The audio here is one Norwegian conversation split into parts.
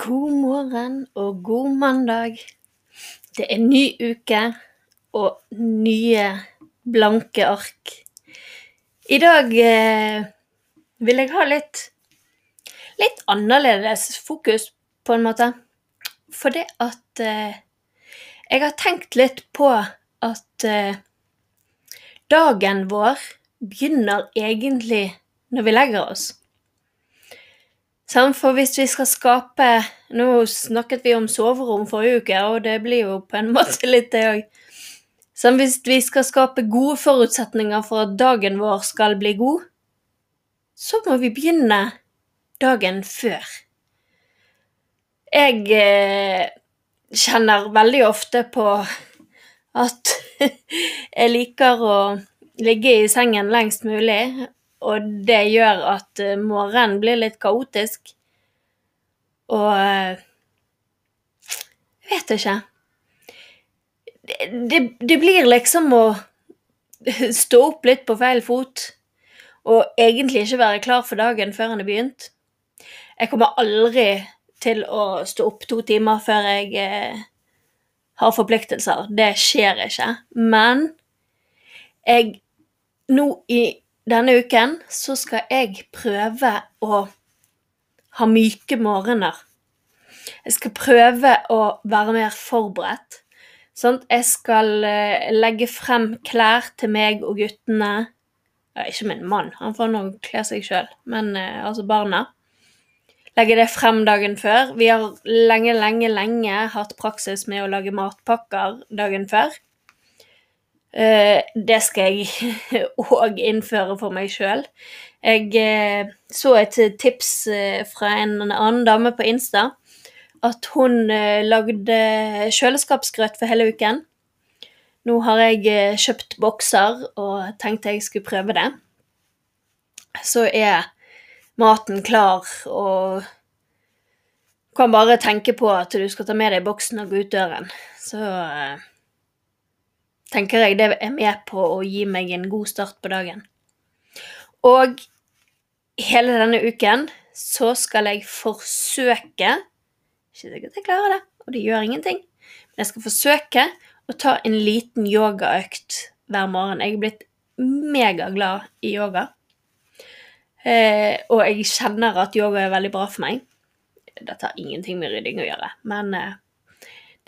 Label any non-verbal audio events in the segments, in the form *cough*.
God morgen og god mandag. Det er ny uke og nye blanke ark. I dag eh, vil jeg ha litt, litt annerledes fokus, på en måte. For det at eh, jeg har tenkt litt på at eh, dagen vår begynner egentlig når vi legger oss. For hvis vi skal skape Nå snakket vi om soverom forrige uke, og det blir jo på en *laughs* måte litt det òg. Hvis vi skal skape gode forutsetninger for at dagen vår skal bli god, så må vi begynne dagen før. Jeg eh, kjenner veldig ofte på at *laughs* jeg liker å ligge i sengen lengst mulig, og det gjør at eh, morgenen blir litt kaotisk. Og eh, Jeg vet ikke. Det, det, det blir liksom å *laughs* stå opp litt på feil fot, og egentlig ikke være klar for dagen før den er begynt. Jeg kommer aldri til å stå opp to timer før jeg eh, har forpliktelser. Det skjer ikke. Men jeg Nå i denne uken så skal jeg prøve å ha myke morgener. Jeg skal prøve å være mer forberedt. Sånn, jeg skal eh, legge frem klær til meg og guttene. Ja, ikke min mann, han får nå kle seg sjøl, men eh, altså barna legge det frem dagen før. Vi har lenge, lenge, lenge hatt praksis med å lage matpakker dagen før. Eh, det skal jeg *laughs* òg innføre for meg sjøl. Jeg eh, så et tips eh, fra en annen dame på Insta. At hun lagde kjøleskapsgrøt for hele uken. Nå har jeg kjøpt bokser og tenkte jeg skulle prøve det. Så er maten klar, og kan bare tenke på at du skal ta med deg boksen og gå ut døren, så tenker jeg det er med på å gi meg en god start på dagen. Og hele denne uken så skal jeg forsøke Ikke sikkert jeg klarer det, og det gjør ingenting, men jeg skal forsøke å ta en liten yogaøkt hver morgen. Jeg er blitt megaglad i yoga. Eh, og jeg kjenner at yoga er veldig bra for meg. Dette har ingenting med rydding å gjøre, men eh,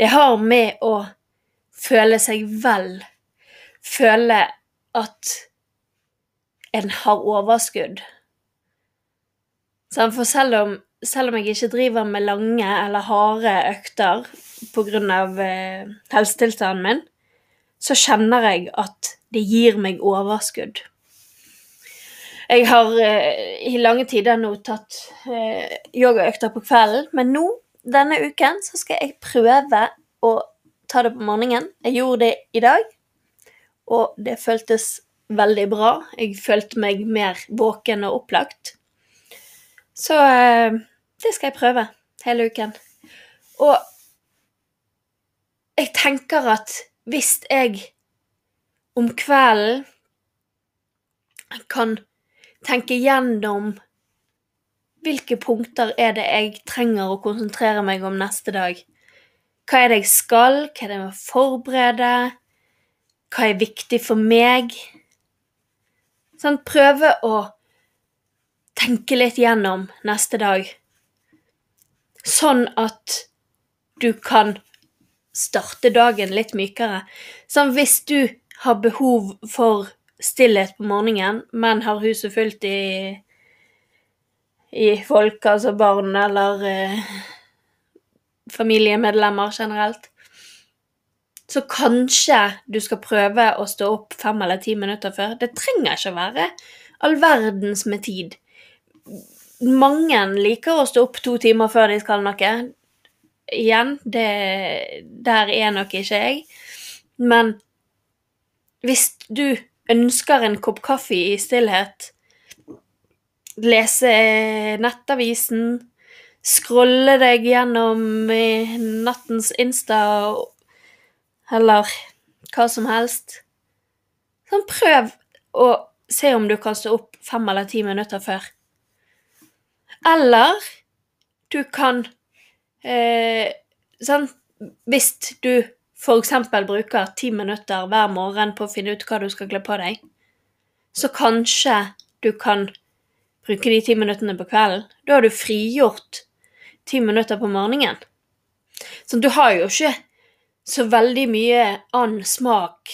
det har med å føle seg vel. Føle at en har overskudd. For selv om, selv om jeg ikke driver med lange eller harde økter pga. Eh, helsetilstanden min, så kjenner jeg at det gir meg overskudd. Jeg har eh, i lange tider nå tatt eh, yogaøkter på kvelden, men nå, denne uken, så skal jeg prøve å ta det på morgenen. Jeg gjorde det i dag, og det føltes veldig bra. Jeg følte meg mer våken og opplagt. Så eh, det skal jeg prøve hele uken. Og jeg tenker at hvis jeg om kvelden kan tenke gjennom hvilke punkter er det jeg trenger å konsentrere meg om neste dag. Hva er det jeg skal, hva er det jeg må forberede, hva er viktig for meg? Sånn, prøve å tenke litt gjennom neste dag, sånn at du kan starte dagen litt mykere. Sånn hvis du har behov for stillhet på morgenen, men har huset fullt i, i folk, altså barn eller eh, familiemedlemmer generelt. Så kanskje du skal prøve å stå opp fem eller ti minutter før. Det trenger ikke å være all verdens med tid. mange liker å stå opp to timer før de skal noe. Igjen, det, der er nok ikke jeg. Men hvis du ønsker en kopp kaffe i stillhet, lese nettavisen, scrolle deg gjennom eh, nattens Insta eller hva som helst Sånn, prøv å se om du kan stå opp fem eller ti minutter før. Eller du kan eh, Sånn, hvis du f.eks. bruker ti minutter hver morgen på å finne ut hva du skal kle på deg, så kanskje du kan bruke de ti minuttene på kvelden. Da har du frigjort ti minutter på morgenen. Så du har jo ikke så veldig mye annen smak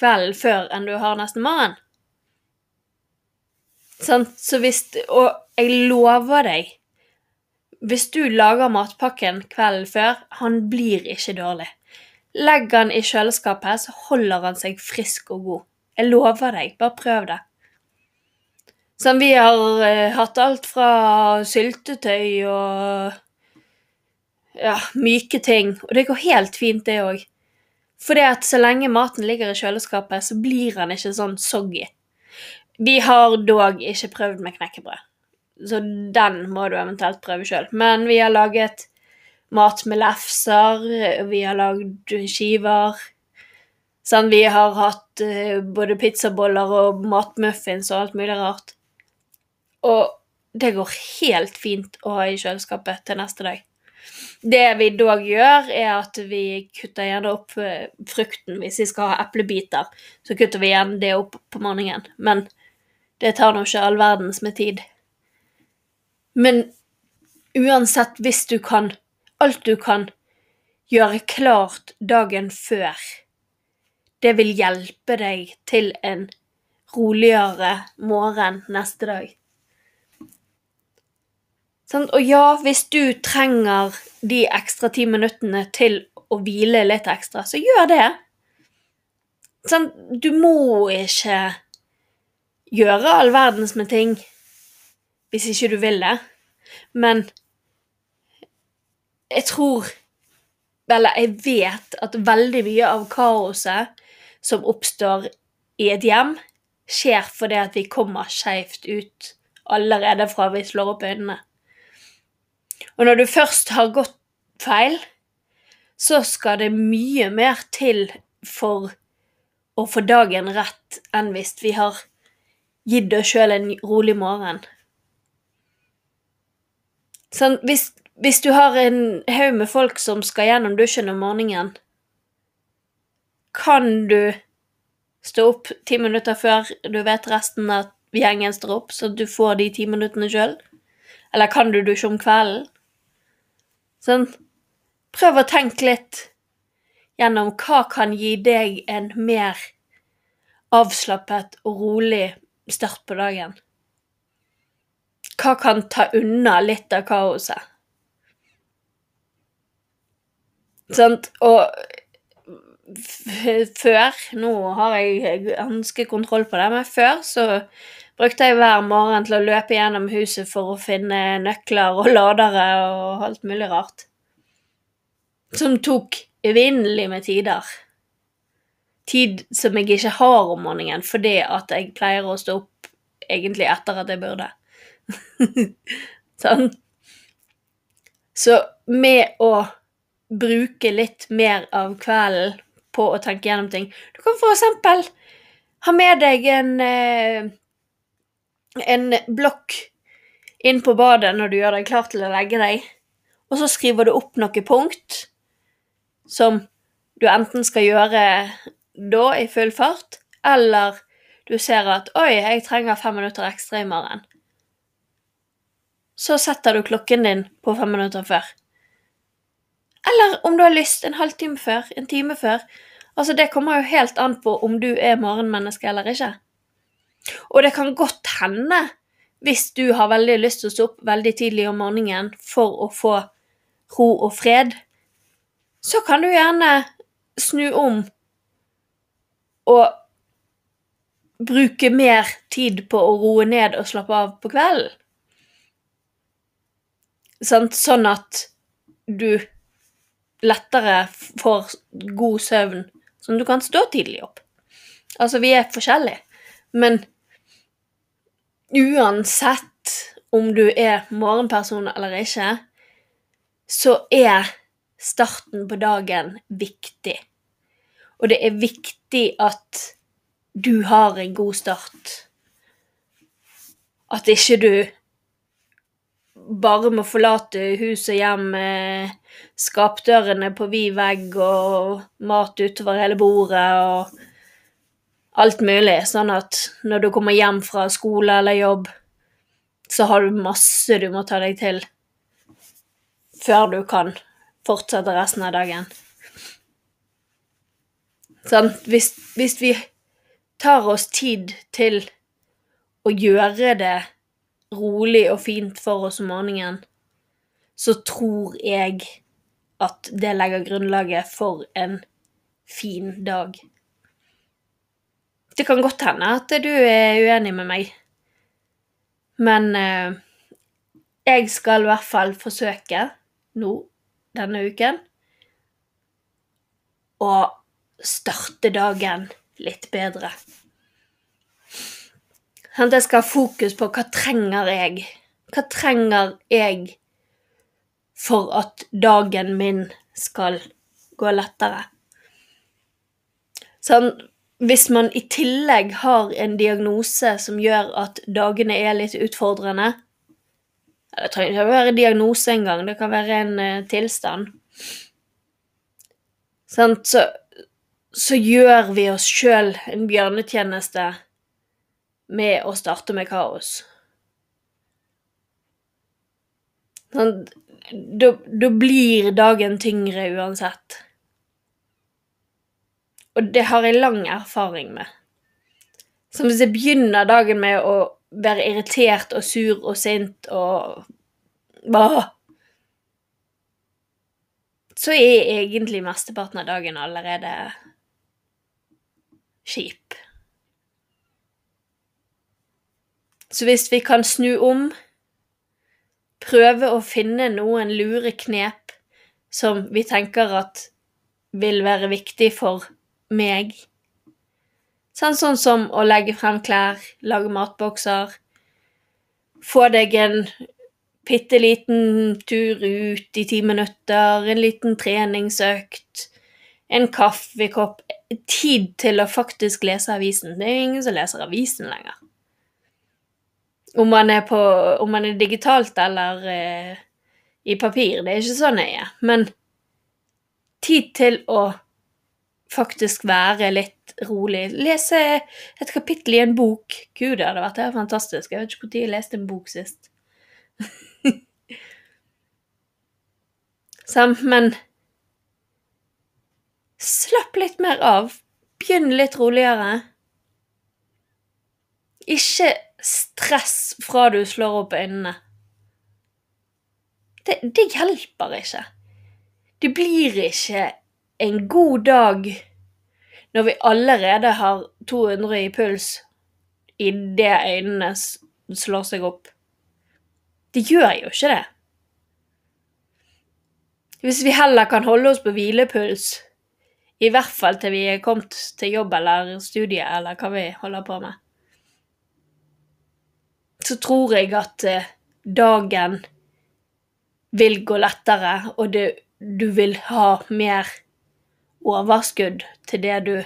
kvelden før enn du har neste morgen. Sånn, så hvis Og jeg lover deg Hvis du lager matpakken kvelden før, han blir ikke dårlig. Legg han i kjøleskapet, så holder han seg frisk og god. Jeg lover deg, bare prøv det. Sånn, vi har eh, hatt alt fra syltetøy og ja, myke ting, og det går helt fint, det òg. Fordi at så lenge maten ligger i kjøleskapet, så blir han ikke sånn soggy. Vi har dog ikke prøvd med knekkebrød, så den må du eventuelt prøve sjøl. Men vi har laget mat med lefser, vi har lagd skiver. Sånn, vi har hatt uh, både pizzaboller og matmuffins og alt mulig rart. Og det går helt fint å ha i kjøleskapet til neste dag. Det vi dog gjør, er at vi kutter gjerne opp eh, frukten. Hvis vi skal ha eplebiter, så kutter vi igjen det opp på morgenen. Men det tar nå ikke all verdens med tid. Men uansett, hvis du kan Alt du kan gjøre klart dagen før, det vil hjelpe deg til en roligere morgen neste dag. Og ja, hvis du trenger de ekstra ti minuttene til å hvile litt ekstra, så gjør det. Du må ikke gjøre all verdens med ting hvis ikke du vil det. Men jeg tror Eller jeg vet at veldig mye av kaoset som oppstår i et hjem, skjer fordi at vi kommer skeivt ut allerede fra vi slår opp øynene. Og når du først har gått feil, så skal det mye mer til for å få dagen rett enn hvis vi har gitt oss sjøl en rolig morgen. Sånn, hvis, hvis, du har en haug med folk som skal gjennom dusjen om morgenen, kan du stå opp ti minutter før du vet resten av gjengen står opp, så du får de ti minuttene sjøl? Eller kan du dusje om kvelden? Sånn, prøv å tenke litt gjennom hva kan gi deg en mer avslappet og rolig start på dagen. Hva kan ta unna litt av kaoset? Sant? Og før Nå har jeg ganske kontroll på det, men før så brukte jeg hver morgen til å løpe gjennom huset for å finne nøkler og ladere og alt mulig rart. Som tok evinnelig med tider. Tid som jeg ikke har om morgenen fordi at jeg pleier å stå opp egentlig etter at jeg burde. *laughs* sånn. Så med å bruke litt mer av kvelden på å tenke gjennom ting Du kan for eksempel ha med deg en eh, en blokk inn på badet når du gjør deg klar til å legge deg, og så skriver du opp noen punkt som du enten skal gjøre da i full fart, eller du ser at 'oi, jeg trenger fem minutter ekstra i morgen'. Så setter du klokken din på fem minutter før. Eller om du har lyst, en halvtime før, en time før. Altså, det kommer jo helt an på om du er morgenmenneske eller ikke. Og det kan godt hende, hvis du har veldig lyst til å stå opp veldig tidlig om morgenen for å få ro og fred, så kan du gjerne snu om og bruke mer tid på å roe ned og slappe av på kvelden. Sånn at du lettere får god søvn, sånn at du kan stå tidlig opp. Altså, vi er forskjellige, men uansett om du er morgenperson eller ikke, så er starten på dagen viktig. Og det er viktig at du har en god start. At ikke du bare må forlate hus og hjem skapdørene på vid vegg og mat utover hele bordet og alt mulig, sånn at når du kommer hjem fra skole eller jobb, så har du masse du må ta deg til før du kan fortsette resten av dagen. Sånn, hvis, hvis vi tar oss tid til å gjøre det rolig og fint for oss om morgenen, så tror jeg at det legger grunnlaget for en fin dag. Det kan godt hende at du er uenig med meg, men eh, jeg skal i hvert fall forsøke nå denne uken å starte dagen litt bedre. Sånn at jeg skal ha fokus på hva trenger jeg? Hva trenger jeg for at dagen min skal gå lettere? Sånn, hvis man i tillegg har en diagnose som gjør at dagene er litt utfordrende Det trenger ikke være diagnose engang, det kan være en uh, tilstand. Sant? så, så gjør vi oss sjøl en bjørnetjeneste med å starte med kaos. Sånn, da, blir dagen tyngre uansett. Og det har jeg lang erfaring med. Så hvis jeg begynner dagen med å være irritert og sur og sint og bah, Så er egentlig mesteparten av dagen allerede kjip. Så hvis vi kan snu om, prøve å finne noen lure knep som vi tenker at vil være viktig for meg Sånn, sånn som å legge frem klær, lage matbokser, få deg en bitte liten tur ut i ti minutter, en liten treningsøkt, en kaffekopp Tid til å faktisk lese avisen. Det er jo ingen som leser avisen lenger. Om man er, på, om man er digitalt eller eh, i papir, det er ikke så nøye. Men tid til å faktisk være litt rolig. Lese et kapittel i en bok. Gud, det hadde vært helt fantastisk. Jeg vet ikke når jeg leste en bok sist. *laughs* Sam, men slapp litt mer av. Begynn litt roligere. Ikke stress fra du slår opp øynene. Det, det hjelper ikke. Det blir ikke en god dag når vi allerede har 200 i puls idet øynene slår seg opp. Det gjør jo ikke det. Hvis vi heller kan holde oss på hvilepuls, i hvert fall til vi er kommet til jobb eller studie eller hva vi holder på med, så tror jeg at eh, dagen vil gå lettere, og du, du vil ha mer overskudd til det du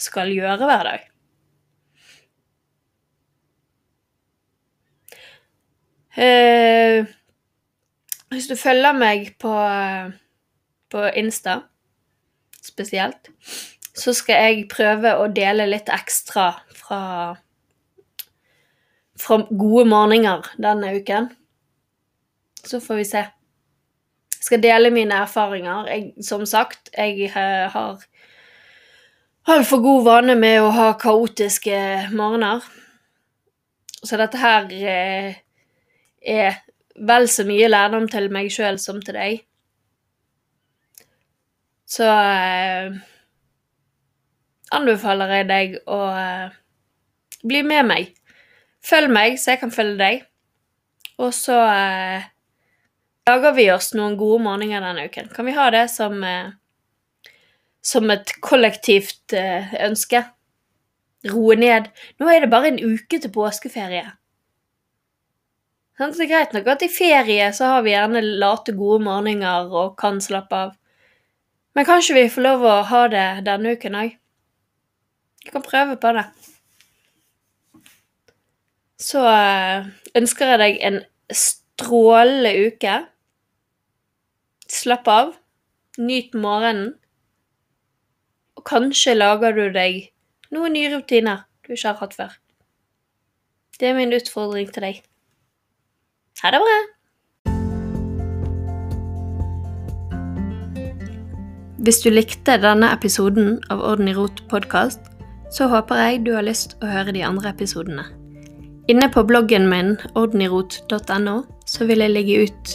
skal gjøre hver dag. Eh, hvis du følger meg på, på Insta spesielt, så skal jeg prøve å dele litt ekstra fra, fra gode morgener denne uken. Så får vi se skal dele mine erfaringer. Jeg, som sagt, jeg eh, har altfor god vane med å ha kaotiske morgener. Så dette her eh, er vel så mye lærdom til meg sjøl som til deg. Så eh, anbefaler jeg deg å eh, bli med meg. Følg meg, så jeg kan følge deg. Og så eh, lager vi oss noen gode morgener denne uken. Kan vi ha det som, eh, som et kollektivt eh, ønske? Roe ned. Nå er det bare en uke til påskeferie. Det er greit nok at i ferie så har vi gjerne late, gode morgener og kan slappe av. Men kanskje vi får lov å ha det denne uken òg? Vi kan prøve på det. Så eh, ønsker jeg deg en strålende uke. Slapp av. Nyt morgenen. Og kanskje lager du deg noen nye rutiner du ikke har hatt før. Det er min utfordring til deg. Ha det bra! Hvis du likte denne episoden av Orden i rot podkast, så håper jeg du har lyst å høre de andre episodene. Inne på bloggen min ordenirot.no så vil jeg legge ut